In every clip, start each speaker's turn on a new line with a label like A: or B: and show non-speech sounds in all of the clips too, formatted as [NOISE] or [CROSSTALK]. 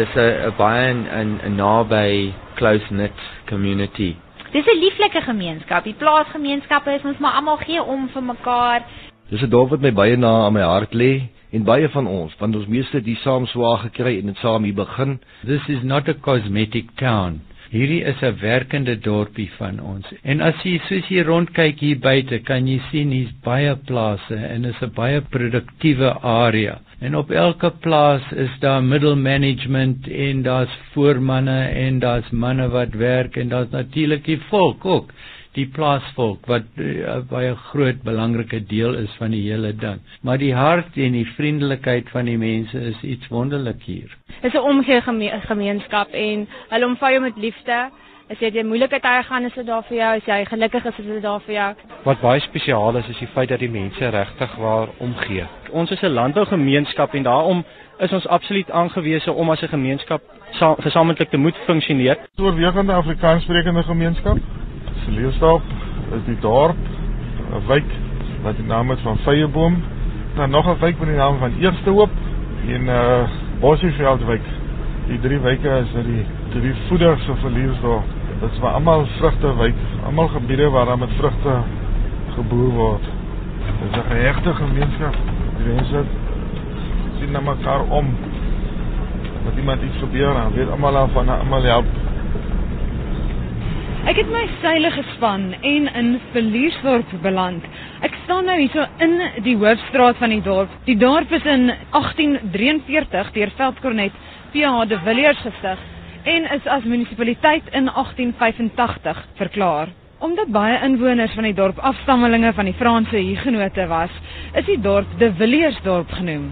A: Dis 'n baie 'n 'n naby close knit community.
B: Dis 'n lieflike gemeenskap. Die plaasgemeenskappe is ons maar almal gee om vir mekaar.
C: Dis 'n dorp wat my baie na aan my hart lê en baie van ons, want ons meeste het hier saam swaar gekry en dit saam hier begin.
D: This is not a cosmetic town. Hierdie is 'n werkende dorpie van ons. En as jy soos jy rondkyk hier buite, kan jy sien hier's baie plase en is 'n baie produktiewe area. En op elke plaas is daar middelmanagement en daar's voormanne en daar's manne wat werk en daar's natuurlik die volk ook die plaasvolk wat uh, baie groot belangrike deel is van die hele ding. Maar die hart en die vriendelikheid van die mense is iets wonderlik hier.
E: Dit is 'n omgee geme gemeenskap en hulle omvou jou met liefde. As jy deur moeilike tye gaan, is dit daar vir jou. As jy gelukkig is, is dit daar vir jou.
F: Wat baie spesiaal is, is die feit dat die mense regtig waar omgee. Ons is 'n landbougemeenskap en daarom is ons absoluut aangewese om as 'n gemeenskap gesamentlik te moet funksioneer.
G: Oorwegende Afrikaanssprekende gemeenskap Leefstad is die dorp 'n wijk wat die naam het van Vyeboom. Dan nog 'n wijk met die naam van Eerste Hoop en uh eh, Bossieveldwijk. Die drie wijke is nou die drie voeders van Leefstad. Dit is maar almal vrugtewijk, almal gebiede waar daar met vrugte geboer word. Dit is 'n regte gemeenskap. Die mense sien na mekaar om. As iemand iets gebeur, dan weet almal van almal help.
H: Ek het my seile gespan en in Verliersdorp beland. Ek staan nou hierso in die hoofstraat van die dorp. Die dorp is in 1843 deur Veldkornet P.H. de Villiers gestig en is as munisipaliteit in 1885 verklaar. Omdat baie inwoners van die dorp afstammelinge van die Franse Hugenote was, is die dorp de Villiersdorp genoem.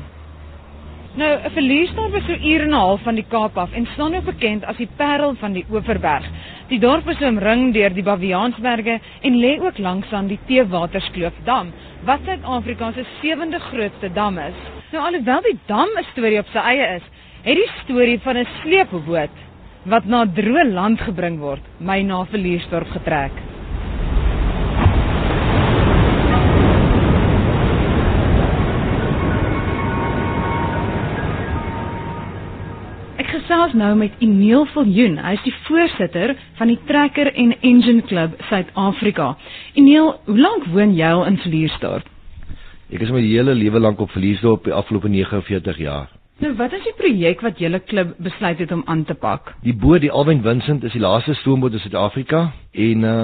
H: Nou, 'n verliersdorp is so uur en 'n half van die Kaap af en staan ook bekend as die Parel van die Oeverberg. Die dorp is omring deur die Baviaansberge en lê ook langs aan die Teewaterskloofdam, wat Suid-Afrika se sewende grootste dam is. Nou alhoewel die dam 'n storie op sy eie is, het die storie van 'n sleepboot wat na droë land gebring word, my na Verliersdorp getrek. Gesels nou met Emil Viljoen. Hy is die voorsitter van die Trekker en Engine Club Suid-Afrika. Emil, hoe lank woon jy al in Vliersdorp?
C: Ek is my hele lewe lank op Vliersdorp, die afgelope 49 jaar.
H: Nou, wat is die projek wat julle klub besluit het om aan te pak?
C: Die boot, die Alwyn Vincent, is die laaste stoomboot in Suid-Afrika en uh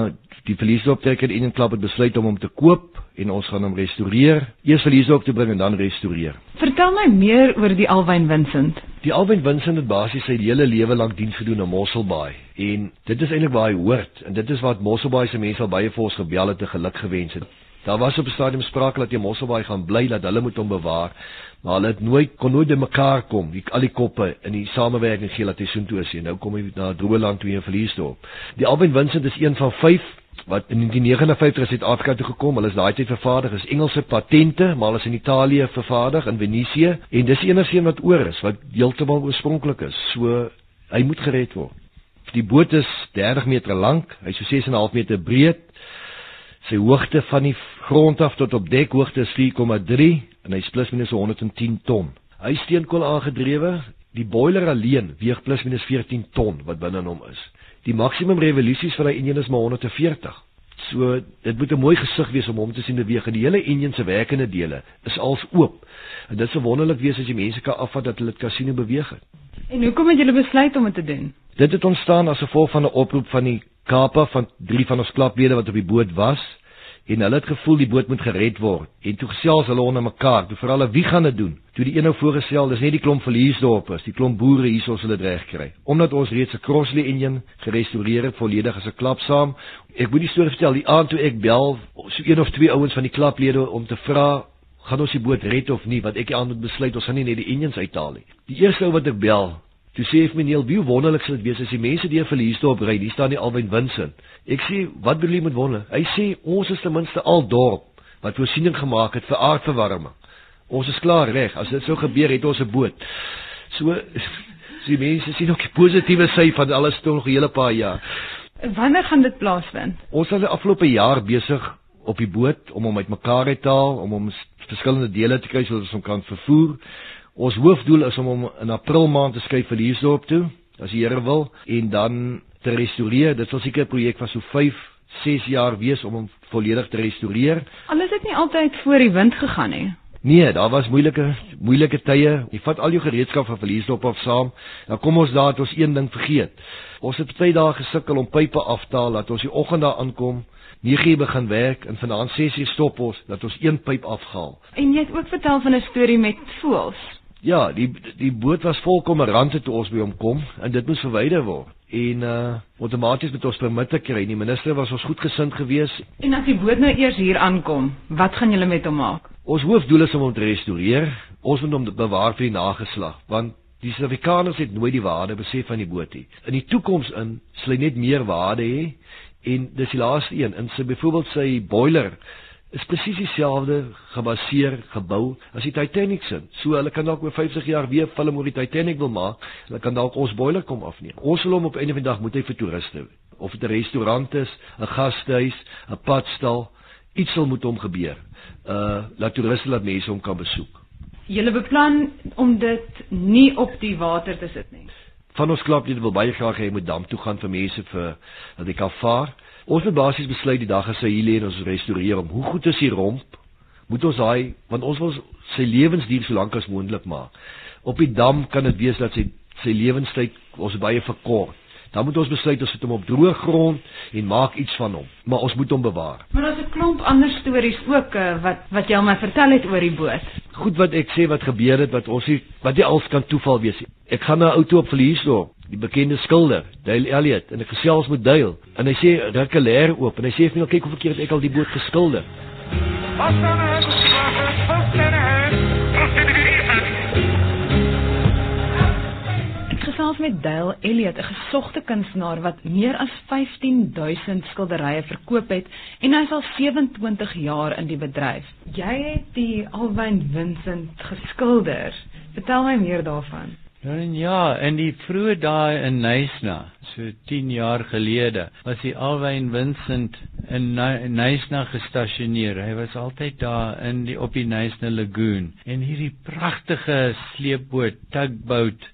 C: die en Engine Club het besluit om hom te koop en ons gaan hom restoreer. Eers Verliesdorp te bring en dan restoreer.
H: Vertel my meer oor die Alwyn Vincent.
C: Die Alwyn Vincent het basies sy hele lewe lank diens gedoen in Mosselbaai en dit is eintlik waar hy hoort en dit is wat Mosselbaai se mense al baie vir ons gebel het te geluk gewens het. Daar was op 'n stadium sprake dat hy Mosselbaai gaan bly dat hulle moet hom bewaar, maar hulle het nooit kon nooit by mekaar kom, die al die koppe in die samewerking gee dat hy soontoe is. Nou kom hy na Droeland toe in Verliesdorp. Die Alwyn Vincent is een van 5 wat in 1959 in Suid-Afrika toe gekom. Hulle is daai tyd vervaardig is Engelse patente, maar hulle is in Italië vervaardig in Venesië en dis enigste een wat oor is wat heeltemal oorspronklik is. So hy moet gered word. Die boot is 30 meter lank, hy's so 6.5 meter breed. Sy hoogte van die grond af tot op dekhoogte is 4,3 en hy's plus minus 110 ton. Hy is steenkool aangedrewe. Die boiler alleen weeg plus minus 14 ton wat binne in hom is die maksimum revolusies vir hy enjin is maar 140. So dit moet 'n mooi gesig wees om hom te sien beweeg en die hele enjin se werkende dele is als oop. En dit sou wonderlik wees as jy mense kan afvat dat hulle dit kan sien en beweeg het.
H: En hoekom het julle besluit om dit te doen?
C: Dit het ontstaan as gevolg van 'n oproep van die Kaapa van drie van ons klaplede wat op die boot was en hulle het gevoel die boot moet gered word. En toe gesels hulle onder mekaar, toe veral wie gaan dit doen? Toe die een nou voorgestel, dis net die klomp verliesdorpers, die klomp boere hier sou hulle reg kry. Omdat ons reeds 'n Crossley engine gerestoreer het volledig as 'n klap saam. Ek moet die storie vertel, die aand toe ek bel, so een of twee ouens van die klaplede om te vra gaan ons die boot red of nie, want ek het aan moet besluit ons gaan nie net die engines uithaal nie. Die eerste ou wat ek bel, Toe sê ek meneer, wie wonderlik sal dit wees as die mense die verlies toe opry. Hier staan die Alwyn Vincent. Ek sê, wat bedoel jy met wonder? Hy sê ons is ten minste al dorp wat voorsiening gemaak het vir aardverwarming. Ons is klaar reg. As dit sou gebeur, het ons 'n boot. [LAUGHS] So die mense sien ook die positiewe sy van alles toe nog 'n hele paar jaar.
H: Wanneer gaan dit plaasvind?
C: Ons was die afgelope jaar besig op die boot om hom uitmekaar te haal, om hom verskillende dele te kry sodat ons hom kan vervoer Ons hoofdoel is om hom in April maand te skuif vir Liesdorp toe, as die Here wil, en dan te restoreer. Dit sal seker 'n projek van so 5, 6 jaar wees om hom volledig te restoreer.
H: Alles het nie altyd voor die wind gegaan nie.
C: Nee, daar was moeilike moeilike tye. Jy vat al jou gereedskap van Verliesdorp af saam. Dan kom ons daar dat ons een ding vergeet. Ons het baie dae gesukkel om pype af te haal dat ons die oggend daar aankom. 9:00 begin werk en vanaand 6:00 stop ons dat ons een pyp afhaal.
H: En jy het ook vertel van 'n storie met voëls.
C: Ja, die die boot was vol kommerante toe ons by hom kom en dit moes verwyder word. En uh outomaties met ons permitte kry. Die minister was ons goedgesind geweest.
H: En as die boot nou eers hier aankom, wat gaan julle met hom maak?
C: Ons hoofdoel is om hom te restoreer. Ons moet hom bewaar vir die nageslag, want die Suid-Afrikaners het nooit die waarde besef van die boot nie. In die toekoms in sal hy net meer waarde hê en dis die laaste een in sy byvoorbeeld sy boiler is presies dieselfde gebaseer gebou as die Titanic se. So hulle kan dalk oor 50 jaar weer film oor die Titanic wil maak. Hulle kan dalk ons boiler kom afneem. Ons wil hom op einde van die dag moet hy vir toeriste of dit 'n restaurant is, 'n gastehuis, 'n padstal, iets sal moet hom gebeur. Uh laat toeriste laat mense hom kan besoek.
H: Julle beplan om dit nie op die water te sit nie.
C: Van ons klub dit wil baie graag hê moet dam toe gaan vir mense vir dat jy kan vaar. Ons het basies besluit die dag as hy hier lê en ons restoreer hom. Hoe goed is die romp? Moet ons daai want ons wil sy lewensduur so lank as moontlik maak. Op die dam kan dit wees dat sy sy lewenstyd ons baie verkort. Dan moet ons besluit ons sit hom op droë grond en maak iets van hom, maar ons moet hom bewaar.
H: Maar daar's 'n klomp ander stories ook uh, wat wat jy al my vertel het oor die boot.
C: Goed wat ek sê wat gebeur het wat ons nie wat nie als kan toeval wees nie. Ek gaan na 'n ou toe op verliesdorp, die bekende skilder, Dale Elliot, en ek gesels met Dale en hy sê ruk 'n leer oop en hy sê vir my kyk hoe verkeerd ek al die boot geskilder.
I: Dan
H: gesels met Dale Elliot, 'n gesogte kunstenaar wat meer as 15000 skilderye verkoop het en hy is al 27 jaar in die bedryf. Jy het die Alwyn Vincent geskilder. Vertel my meer daarvan.
D: En ja, in die vroeë dae in Nysna, so 10 jaar gelede, was die Alwyn Vincent in Nysna gestasioneer. Hy was altyd daar in die op die Nysna lagoon en hierdie pragtige sleepboot, tugboat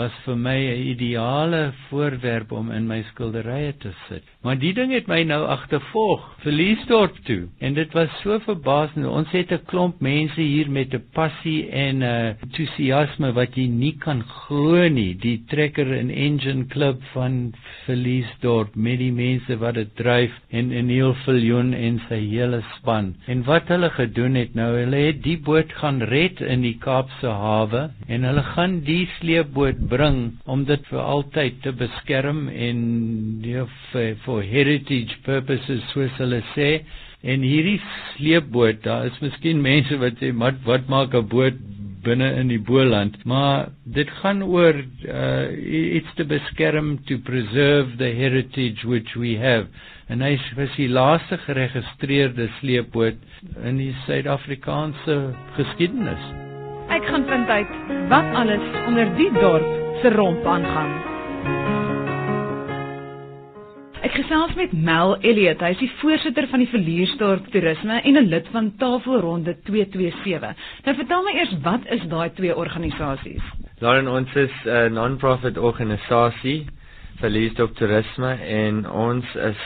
D: was vir my 'n ideale voorwerp om in my skilderye te sit. Maar die ding het my nou agtervolg, Verliesdorp toe. En dit was so verbasend. Ons het 'n klomp mense hier met 'n passie en 'n uh, entoesiasme wat jy nie kan glo nie. Die trekker en engine klub van Verliesdorp met die mense wat dit dryf en Neil Viljoen en sy hele span. En wat hulle gedoen het nou, hulle het die boot gaan red in die Kaapse hawe en hulle gaan die sleepboot bring om dit vir altyd te beskerm en die vir for heritage purposes soos hulle sê. En hierdie sleepboot daar is miskien mense wat sê wat wat maak 'n boot binne in die Boland? Maar dit gaan oor uh, it's to beskerm to preserve the heritage which we have. En hy was die laaste geregistreerde sleepboot in die Suid-Afrikaanse geskiedenis.
H: Ek gaan vind uit wat alles onder die dorp se romp aangaan Ek gesels met Mel Elliot. Hy is die voorsitter van die Verliersdorp Toerisme en 'n lid van Tafelronde 227. Nou vertel my eers wat is daai twee organisasies?
A: Daarin ons is 'n uh, non-profit organisasie Verliersdorp Toerisme en ons is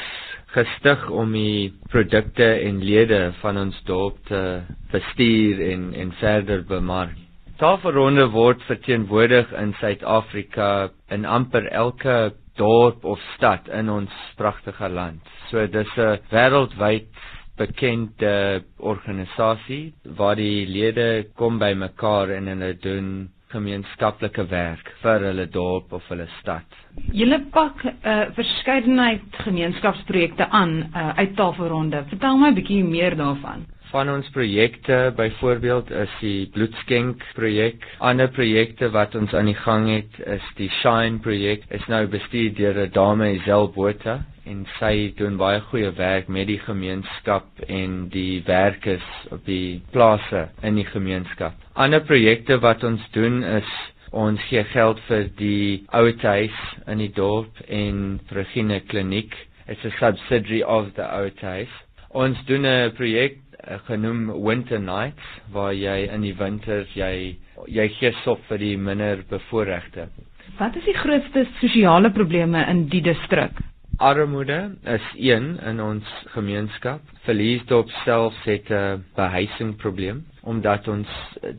A: gestig om die produkte en lede van ons dorp te bestuur en en verder bemark. Tafelronde word verteenwoordig in Suid-Afrika in amper elke dorp of stad in ons pragtige land. So dis 'n wêreldwyd bekende organisasie waar die lede kom by mekaar en hulle doen gemeenskaplike werk vir hulle dorp of hulle stad.
H: Julle pak 'n uh, verskeidenheid gemeenskapsprojekte aan uh, uit Tafelronde. Vertel my 'n bietjie meer daarvan
A: van ons projekte byvoorbeeld is die bloedskenk projek. Ander projekte wat ons aan die gang het is die Shine projek. Is nou bestuur deur 'n dame Iselbota en sy doen baie goeie werk met die gemeenskap en die werkers op die plase in die gemeenskap. Ander projekte wat ons doen is ons gee geld vir die ouerhuis in die dorp en Regina kliniek. It's a subsidiary of the ouerhuis. Ons doen 'n projek genoem Winter Nights waar jy in die winter jy jy gee sop vir die minder bevoorregte.
H: Wat is die grootste sosiale probleme in die distrik?
A: Armoede is een in ons gemeenskap. Verliesdorp self het 'n behuisingprobleem omdat ons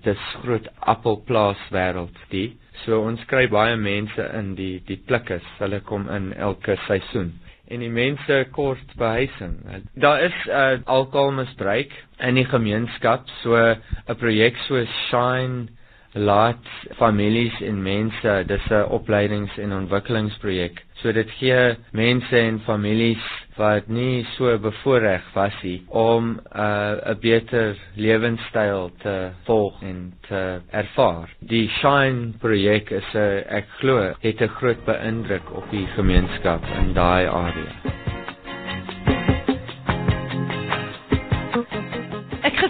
A: dis groot appelplaas wêreld die. So ons kry baie mense in die die plikkes. Hulle kom in elke seisoen en die mense kort behuising. Daar is 'n uh, alkoholmisbruik in die gemeenskap, so 'n projek so Shine laat families en mense, dis 'n opleidings- en ontwikkelingsprojek. So dit gee mense en families wat nie so bevoordeel was nie om 'n uh, 'n beter lewenstyl te volg en te ervaar. Die Shine projek is 'n ek glo het 'n groot beïndruk op die gemeenskap in daai area.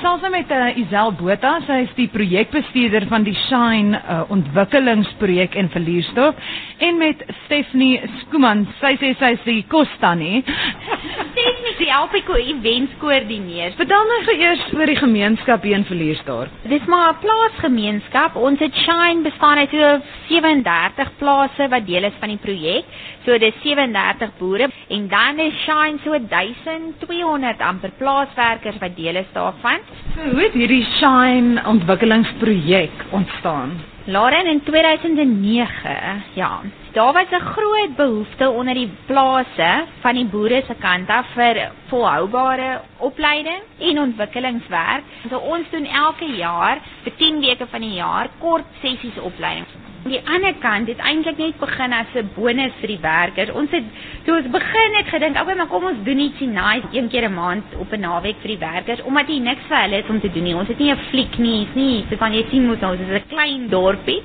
H: Gesels nou met uh, Isel Botha, sy is die projekbestuurder van die Shine uh, ontwikkelingsprojek in Verliersdorp en met Stephanie Skooman, sy sê sy is die.
B: Stephanie is [LAUGHS] die Alpico events koördineer.
H: Vertel my eers oor die gemeenskap hier in Verliersdorp.
B: Dis maar 'n plaasgemeenskap. Ons het Shine bestaan uit so 37 plase wat deel is van die projek. So dis 37 boere en dan is Shine so 1200 amper plaaswerkers wat deel is daarvan.
H: So, hoe het hierdie Shine ontwikkelingsprojek ontstaan?
B: Lauren in 2009, ja. Daar was 'n groot behoefte onder die plase van die boere se kant af vir volhoubare opleiding en ontwikkelingswerk. So ons doen elke jaar vir 10 weke van die jaar kort sessies opleiding die ander kant het eintlik net begin as 'n bonus vir die werkers. Ons het toe ons begin het gedink, "Oké, maar kom ons doen ietsie nice een keer 'n maand op 'n naweek vir die werkers omdat hier niks vir hulle is om te doen nie. Ons het nie 'n fliek nie, is nie. So kan jy sien moet ons is 'n klein dorpie.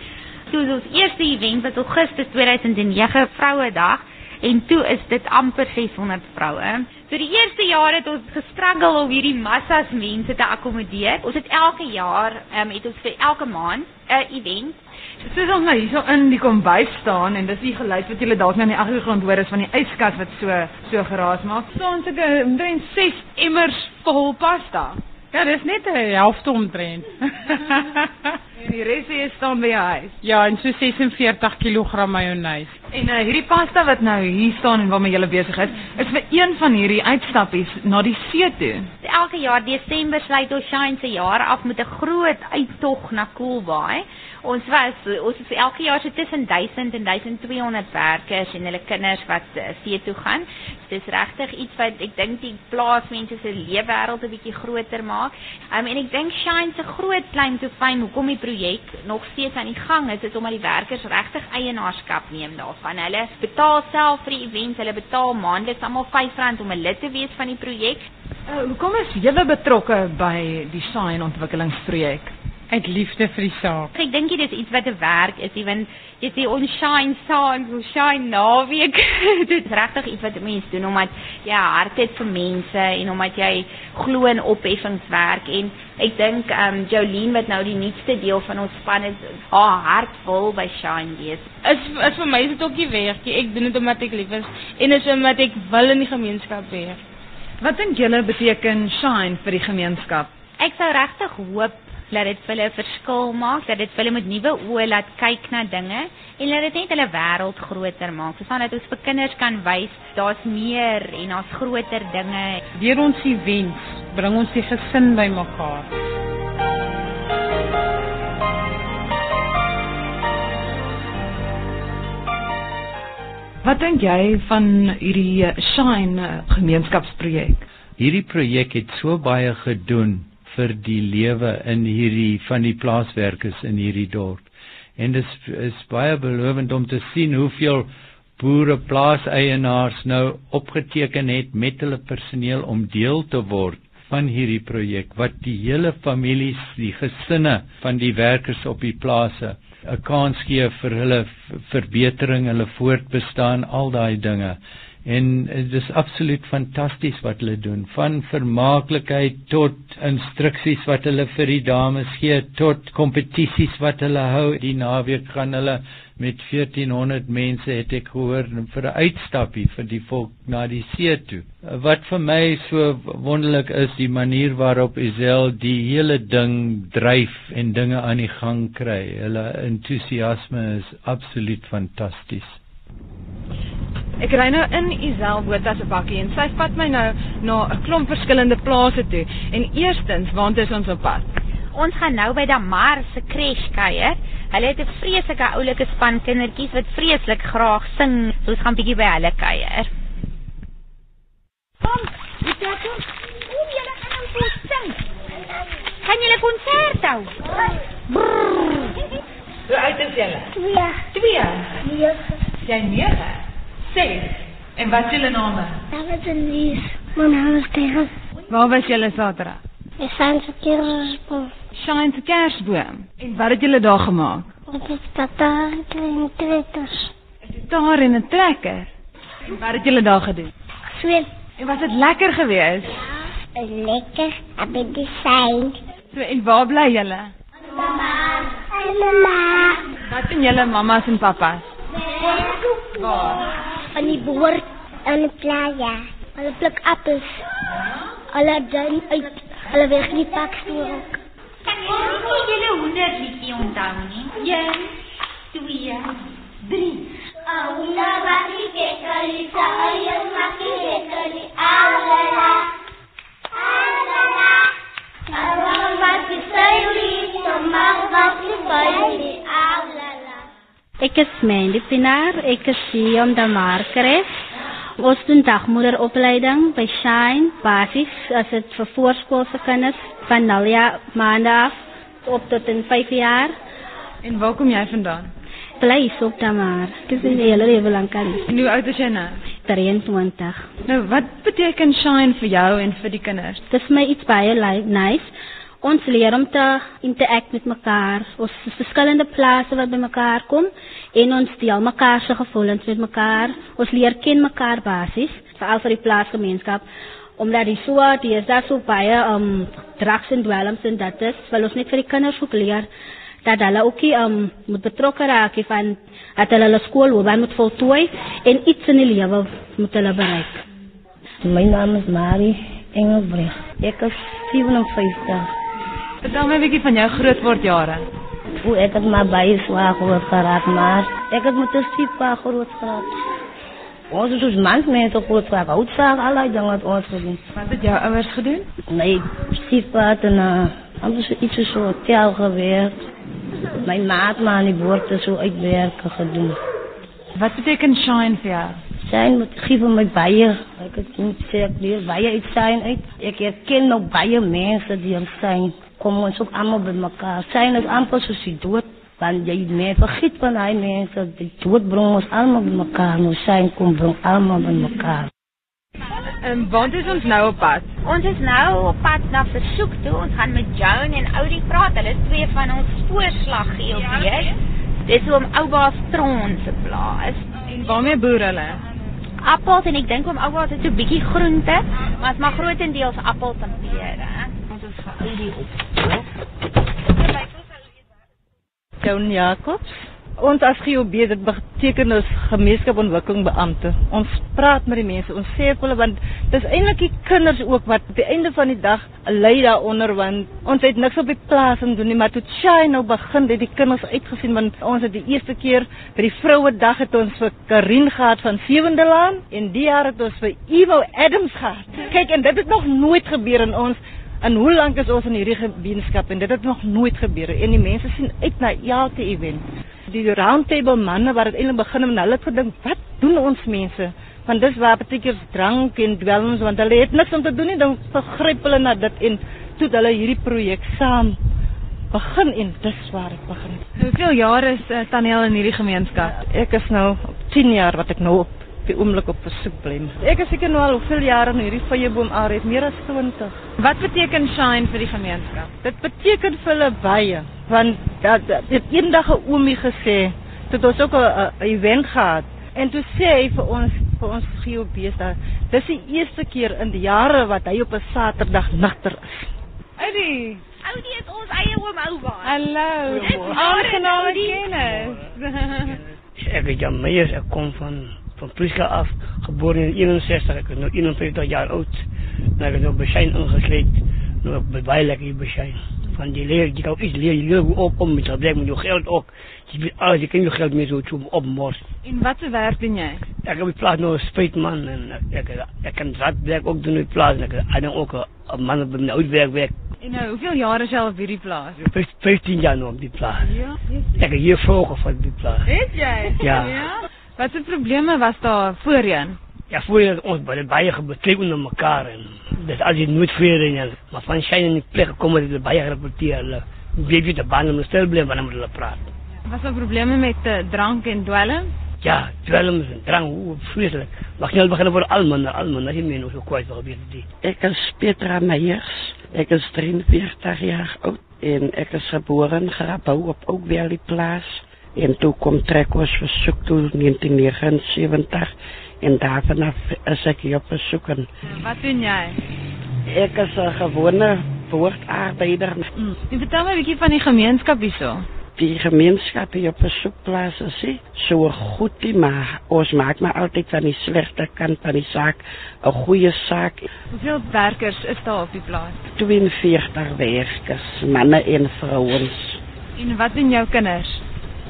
B: Toe ons eerste event was Augustus 2009 Vrouedag en toe is dit amper 600 vroue. So die eerste jaar het ons gestruggle om hierdie massas mense te akkommodeer. Ons het elke jaar, ehm um, het ons vir elke maand 'n event
H: Soos ons nou hierso in die kombuis staan en dis die geluid wat julle dalk nou in die agtergrond hoor is van die yskas wat so so geraas maak. Staan so 'n omtrent 6 emmers vol pasta.
J: Ja, dis net 'n helfte omtrent. [LAUGHS]
H: en die res is staan by huis.
J: Ja, en so 46 kg majonees.
H: En uh, hierdie pasta wat nou hier staan en waarmee jy besig is, is vir een van hierdie uitstappies na die see toe.
B: Elke jaar Desember sluit ons Shine se jaar af met 'n groot uittog na Coolbaai. Ons was ons is elke jaar so tussen 1000 en 1200 werkers en hulle kinders wat uh, see toe gaan. Dit is regtig iets wat ek dink die plaasmense se leefwêreld 'n bietjie groter maak. Um, en ek dink Shine se groot claim to fame hoekom die projek nog steeds aan die gang is, is omdat die werkers regtig eienaarskap neem daarvan. Hulle betaal self vir die events, hulle betaal maandeliks almal R5 om 'n lid te wees van die projek.
H: Uh, hoekom is julle betrokke by die Shine ontwikkelingsprojek?
J: uit liefde vir die saak.
B: Ek dink dit is iets wat 'n werk is, ewen jy sê ons shine songs, ons shine naweek. [LAUGHS] dit is regtig iets wat mense doen omdat jy ja, hart het vir mense en omdat jy glo in opheffingswerk en ek dink ehm um, Jolene wat nou die nuutste deel van ons span is, haar hart vol by shine wees.
E: Is is vir my is dit ook nie werkie. Ek doen dit omdat ek lief is en is omdat ek wil in die gemeenskap wees.
H: Wat dink julle beteken shine vir die gemeenskap?
B: Ek sou regtig hoop dat dit vir hulle 'n verskil maak, dat dit vir hulle met nuwe oë laat kyk na dinge en dat dit net hulle wêreld groter maak. Soos dat ons vir kinders kan wys daar's meer en daar's groter dinge.
J: Deur ons events bring ons die gesin bymekaar.
H: Wat dink jy van hierdie Shine gemeenskapsprojek?
D: Hierdie projek het so baie gedoen vir die lewe in hierdie van die plaaswerkers in hierdie dorp. En dit is, is baie belovend om te sien hoeveel boere plaaseienaars nou opgeteken het met hulle personeel om deel te word van hierdie projek wat die hele families, die gesinne van die werkers op die plase 'n kans gee vir hulle verbetering, hulle voortbestaan, al daai dinge en dit is absoluut fantasties wat hulle doen van vermaaklikheid tot instruksies wat hulle vir die dames gee tot kompetisies wat hulle hou die naweek gaan hulle met 1400 mense het ek gehoor vir 'n uitstappie vir die volk na die see toe. Wat vir my so wonderlik is die manier waarop Isel die hele ding dryf en dinge aan die gang kry. Hulle entoesiasme is absoluut fantasties.
H: Ek ry nou in Isel Botha se bakkie en sy vat my nou na 'n klomp verskillende plase toe. En eerstens, waar is ons op pad?
B: Ons gaan nou by Damar se crash kuier. Hulle het 'n vreeslike oulike span kindertjies wat vreeslik graag sing. So ons gaan bietjie by hulle kuier. Kom, dit is toe. Hoe julle gaan nou so sing? Gaan julle konsert hou?
J: Hoe oud is julle?
K: Ja.
J: 2.
K: Ja.
J: Jy 9. 6. En wat is julle name?
K: Dat is Lies. My naam is Tegen.
H: Waar was julle Saterdag?
K: Ek staan se kerstboom.
H: Shine se Kersboom. En wat het julle daar gemaak?
K: Op die tata en trekkers.
H: Daar in 'n trekker. En wat het julle daar gedoen?
K: Swem.
H: En was dit lekker geweest?
K: Lekker. Heb ik design.
H: So en waar bly julle?
K: Mama. En mama.
H: Wat doen julle mammas en pappas?
K: Waar? Aan die boord. Aan die playa. Hulle pluk appels. Hulle dan uit. Hulle weg die pakstoel ook.
B: Kan jy julle 100 liedjie onthou nie? 1
L: Ek is Mandy Pinaar, ek is hier om dan Markres. Ons doen dagmoederopleiding by Shine Basis as dit vir voorskoolse kinders van 0 jaar maande af op tot in 5 jaar.
H: En waar kom jy vandaan?
L: Bly so op dan maar. Ek is 'n hele lewe lank al.
H: En hoe oud is jy nou?
L: 23.
H: Nou, wat beteken Shine vir jou en vir die kinders?
L: Dit is my iets baie li- nice. Ons leer om te interact met mekaar. Ons is verskillende plase wat by mekaar kom en ons deel mekaar se gevoelens met mekaar. Ons leer ken mekaar basies, veral vir die plaasgemeenskap omdat die so die is daar so baie um drugs en dwelms en dat is wil ons net vir die kinders ook leer dat hulle ook nie, um moet betrokke raak nie van dat hulle hulle skoolloopbaan moet voltooi en iets in die lewe moet hulle bereik.
M: My naam is Marie Engelbreg. Ek is 57.
H: Vertel my 'n bietjie van jou grootwordjare.
M: Hoe ek het maar baie swaar groot geraak, maar ek het met 'n stiefpa groot geraak. Ons is dus mans mense groot geraak. Houtsaag, allerlei dinge wat ons gedoen.
H: Wat het jou ouers gedoen?
M: My stiefpa het in 'n anders iets so hotel gewerkt. My maat maar aan die boord so uitwerken gedoen.
H: Wat beteken shine vir jou?
M: Zijn moet geven my baie. Ek het nie sê ek leer baie uit zijn uit. Ek herken nog baie mense die er zijn. Kom ons ook allemaal bij elkaar. Zijn is amper soos die dood. Want jy net vergiet van die mense. Die dood bring ons allemaal bij elkaar. Nou zijn kom bring allemaal bij elkaar.
H: En waar is ons nou op pad?
B: Ons is nou op pad na versoek toe. Ons gaan met Joan en Oudie praat. Hulle is twee van ons voorslag GLB's. Dis oom Ouba Stron se plaas.
H: En waarmee boer hulle?
B: Appels en ek dink oom Ouba het so 'n bietjie groente, maar dit maar grootendeels appels en pere. Vir Oudie op.
N: Joan Jacobs. Ons as GOB dit beteken ons gemeenskapontwikkelingsbeampte. Ons praat met die mense. Ons sê hulle want dis eintlik die kinders ook wat aan die einde van die dag ly daaronder want ons het niks op die plaas om doen nie, maar toe Shine nou begin het die kinders uitgesien want ons het die eerste keer by die Vrouedag het ons vir Karin gehad van Sewende Laan en die jaar het ons vir Evo Adams gehad. Kyk en dit het nog nooit gebeur in ons En hoe lank is ons in hierdie gemeenskap en dit het nog nooit gebeur en die mense sien uit na elke event. Die roundtable manne wat dit eintlik begin en hulle het gedink, wat doen ons mense? Want dis waar partykeer drank en dwelms want hulle het niks om te doen nie, dan vergryp hulle na dit en toe hulle hierdie projek saam begin en dis waar dit begin.
H: Hoeveel jare is uh, Tanel in hierdie gemeenskap?
N: Ek is nou 10 jaar wat ek nou op die oomblik op versoek bly. Ek is seker nou al hoeveel jare in hierdie vyeboom area, meer as 20.
H: Wat beteken Shine vir die gemeenskap?
N: Dit beteken vir hulle baie, want dat dat het eendag 'n oomie gesê, toe ons ook 'n event gehad en toe sê hy vir ons vir ons GOB's daar, dis die eerste keer in die jare wat hy op 'n Saterdag nagter is.
H: Oudie,
B: Oudie is ons eie oom Ouba.
H: hallo. Aangename kennis. [LAUGHS]
O: Ek is Jan Meyers, ek kom van van Prieska af, gebore in 61, ek is nou 51 jaar oud. En ek is nou beschijn ingesleept, nou ek baie lekker hier beschijn. Van die leer, je kan ook iets leren, je leert hoe op om met gebrek met je geld ook. Je weet alles, je kan je geld meer zo zo opmors.
H: En wat se werk doen jy?
O: Ek heb die plaats nou een spuitman en ek, ek, ek kan ratwerk ook doen in die plaats. En ek, ek dan ook een, een man op mijn uitwerk werk.
H: En nou, hoeveel jaar is jy al op hierdie plaas?
O: 15 jaar nou op die plaats.
H: Ja.
O: Ek het hier vroeger van die plaats.
H: Het jy?
O: Ja.
H: ja? Wat se probleme was daar voorheen?
O: Ja, voorheen het ons baie baie gebetreek onder mekaar en dis al die nooit vrede en maar van skyn in die plek gekom het hulle baie rapporteer hulle weet jy die bande moet stil bly wanneer hulle praat.
H: Was daar probleme met uh, drank en dwelm?
O: Ja, dwelm en drank, hoe vreeslik. Mag jy al begin voor alman, alman, as jy meen hoe so kwyt wil gebeur dit.
P: Ek is Petra Meyers. Ek is 43 jaar oud en ek is gebore in Grabouw op ook weer die plaas. En toe kom trek ons versoek toe 1979 en daarvan is ek hier op besoek. En
H: Wat doen jy?
P: ek is 'n gewone woordarbeider.
H: Mm. En vertel my 'n bietjie van die gemeenskap hierso.
P: Die gemeenskap hier op besoekplaas is nie so goed nie, maar ons maak maar altyd van die slegte kant van die saak 'n goeie saak.
H: Hoeveel werkers is daar op die plaas?
P: 42 werkers, manne en vrouens.
H: En wat doen jou kinders?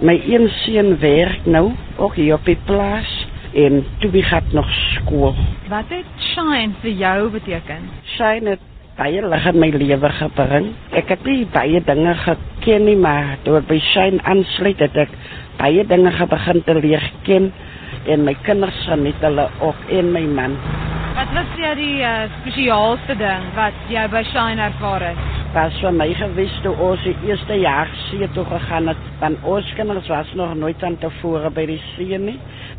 P: My een seun werk nou ook hier op die plaas en twee gaan nog skool.
H: Wat het shine vir jou beteken?
P: Shine het baie lig in my lewe gebring. Ek het nie baie dinge geken nie, maar deur by Shine aansluit het ek baie dinge begin te leer ken en my kinders geniet hulle ook en my man.
H: Wat was jou die uh, spesiaalste ding wat jy by Shine ervaar het?
P: Was vir my gewees toe ons die eerste jaar see toe gegaan het. Want ons kinders was nog nooit aan tevore by die see nie.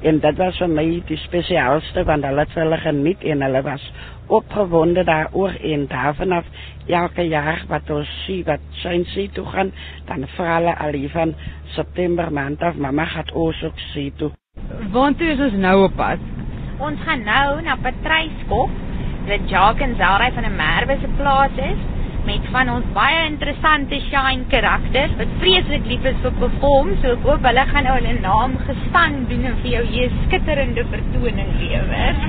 P: En dit was vir my die spesiaalste want hulle het hulle geniet en hulle was opgewonde daaroor en daarvan af elke jaar wat ons sien wat sy see toe gaan, dan vra hulle al hier van September maand af, mamma gaat ons ook see toe.
H: Waartoe is ons nou op pad?
B: Ons gaan nou na Patryskop, dit Jacques en Zelda van 'n Merwe se plaas is met van ons baie interessante shine karakters wat vreeslik lief is vir perform, so ek hoop hulle gaan nou hulle naam gestaan doen en vir jou hier skitterende vertoning lewer.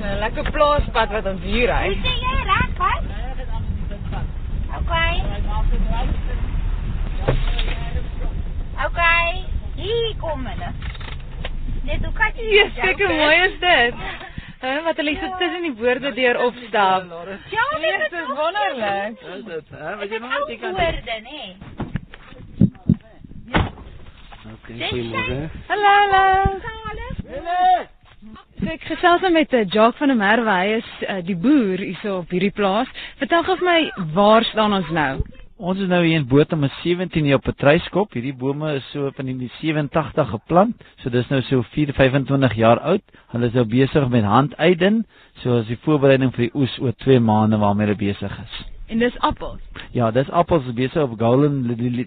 H: 'n Lekker plaaspad wat ons hier ry.
B: Sê jy reg, wat? Okay. Okay. Hier kom hulle. Net hoe kan jy?
H: Jesus, kyk hoe mooi is dit. Hè, wat hulle so tussen die woorde deur opstap.
B: Ja, dit
H: is wonderlik.
B: Is dit? Hè, wat jy nou net kan woorde, nê?
Q: Okay, goeiemôre.
H: Hallo, hallo. So ek gesels nou met uh, Jacques van der Merwe, hy is uh, die boer hierso op hierdie plaas. Vertel gou vir my, waar staan ons nou?
Q: Ons is nou hier in Botham 17 hier op Patryskop. Hierdie bome is so van die 87 geplant. So dis nou so 4 25 jaar oud. Hulle is nou besig met handuiden. So as die voorbereiding vir die oes oor 2 maande waarmee hulle besig is.
H: En dis appels.
Q: Ja, dis appels besig op Golden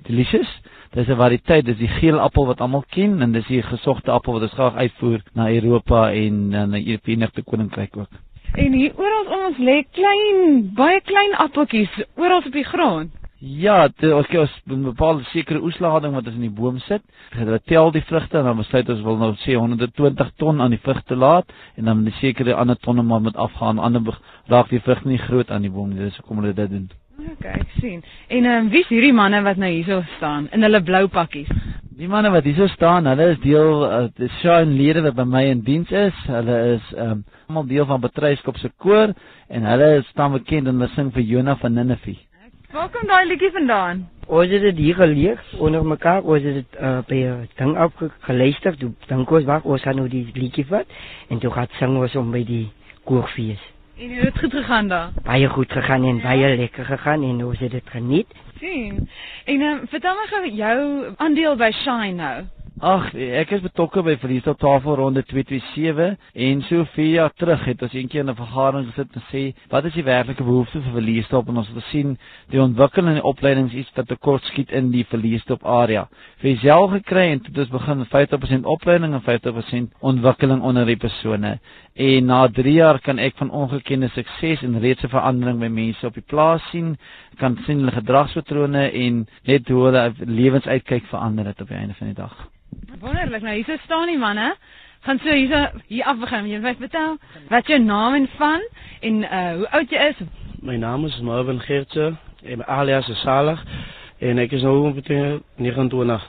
Q: Delicious. Dis 'n variëteit, dis die geel appel wat almal ken en dis die gesogte appel wat ons graag uitvoer na Europa en na die Verenigde Koninkryk ook.
H: En hier oral om ons lê klein, baie klein appeltjies oral op die grond.
Q: Ja, dit ons ons 'n bepaalde sekere oeslading wat ons in die boom sit. Hulle tel die vrugte en dan besluit ons wil nou sê 120 ton aan die vrugte laat en dan die sekere ander tonne maar moet afgaan. Ander raak die vrug nie groot aan die boom nie. Dis hoekom hulle dit doen.
H: OK, ek sien. En ehm um, wie's hierdie manne wat nou hierso staan in hulle blou pakkies?
Q: Die manne wat hierso staan, hulle is deel uh, die shine lede wat by my in diens is. Hulle is ehm um, almal deel van Betryskop se koor en hulle staan bekend en hulle sing vir Jonah van Nineve.
H: Waar kom daai liedjie vandaan?
O: Ons het dit hier geleer onder mekaar. Ons het dit uh, by 'n ding afgeluister. Toe dink ons wag, ons gaan nou die liedjie vat en toe gaan sing ons om by die koorfees.
H: En het dit goed gegaan daar?
O: Baie goed gegaan en baie lekker gegaan en ons het dit geniet.
H: sien. En um, vertel my gou jou aandeel by Shine nou.
Q: Ag, ek is betrokke by Verliesdorp Tafelronde 227 en so 4 jaar terug het ons eendag in 'n vergadering gesit en sê, wat is die werklike behoeftes vir Verliesdorp en ons het gesien die ontwikkeling in die opleidings iets wat tekort skiet in die Verliesdorp area. Vir self gekry en dit begin 50% opleiding en 50% ontwikkeling onder die persone. En na 3 jaar kan ek van ongekende sukses en reeds 'n verandering by mense op die plaas sien, kan sien hulle gedragspatrone en net hoe hulle lewensuitkyk verander het op die einde van die dag.
H: Wonderlik. Nou hier staan die manne. Gaan so hier hier af begin. Jy moet vertel wat jou naam en van en uh hoe oud jy is.
R: My naam is Marvin Geertje en my alias is Salig en ek is nou omtrent 29.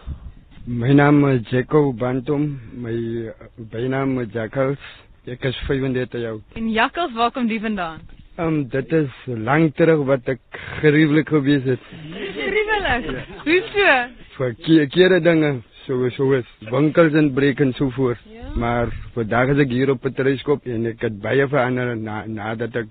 S: My naam is Jacob Bantum, my bynaam is Jackals. Ek is 35 jaar oud.
H: En Jakkals, waar kom die vandaan?
S: Um dit is lank terug wat ek gruwelik gewees het.
H: Gruwelik. Hoe so?
S: Vir ke kere dinge so so is winkels en breek en so voort. Ja. Maar vandag is ek hier op Patrieskop en ek het baie verander na nadat ek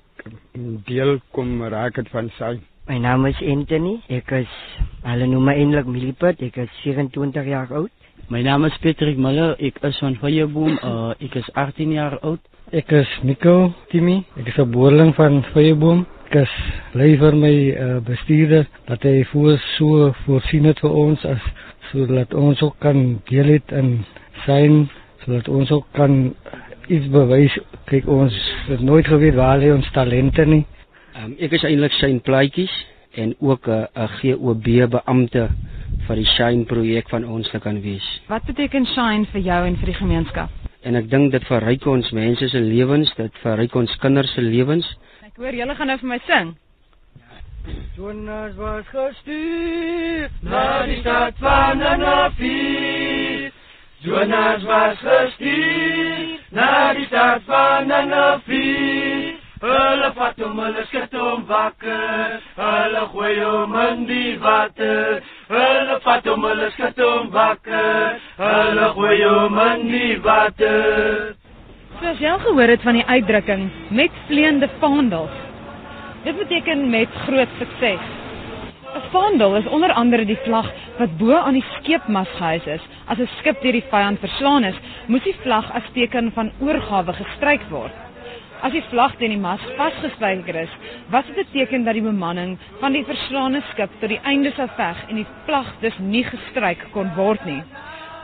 S: deel kom raak het van sy.
T: My naam is Anthony. Ek is hulle noem my eintlik Milipet. Ek is 27 jaar oud.
U: My naam is Patrick Muller. Ek is van Feyeboom. Uh, ek is 18 jaar oud.
V: Ek is Nico Timmy. Ek is 'n boerling van Feyeboom. Ek is lei vir my uh, bestuurder dat hy voor so voorsien het vir ons as sodat ons ook kan deel het in sy sodat ons ook kan iets bewys. Kyk ons het nooit geweet waar lê ons talente nie.
U: Um, ek is eintlik sy plaatjies en ook 'n uh, GOB beampte vir die Shine projek van ons te kan wees.
H: Wat beteken Shine vir jou en vir die gemeenskap?
U: En ek dink dit verryk ons mense se lewens, dit verryk ons kinders se lewens.
H: Ek hoor julle gaan nou vir my sing.
I: Jonas was gestuur na die stad van Nanafi. Jonas was gestuur na die stad van Nanafi. Hulle vat hom, hulle skud hom wakker. Hulle gooi hom in die water. Hulle vat hom, hulle skud hom wakker. Hulle gooi hom in die water.
H: Soos jy al gehoor het van die uitdrukking met vleiende vaandels. Dit beteken met groot sukses. 'n Vaandel is onder andere die vlag wat bo aan die skeepmas gehuis is. As 'n skip deur die vyand verslaan is, moet die vlag as teken van oorgawe gestryk word. As die vlag teen die mas vasgespijker is, was dit 'n teken dat die bemanning van die verslaane skip tot die einde sou veg en die vlag dus nie gestryk kon word nie.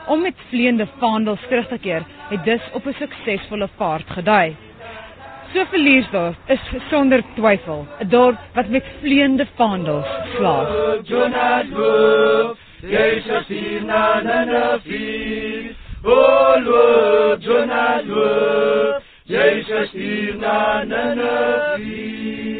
H: Om met vleiende vaandels terug te keer, het dus op 'n suksesvolle vaart gedui. So Verliersdorp is sonder twyfel 'n dorp wat met vleiende vaandels slaag.
I: Jonas Wolf, Jesus hier na na na vier. Oh Lord, Jonas Wolf, Jezus hier na nenevi.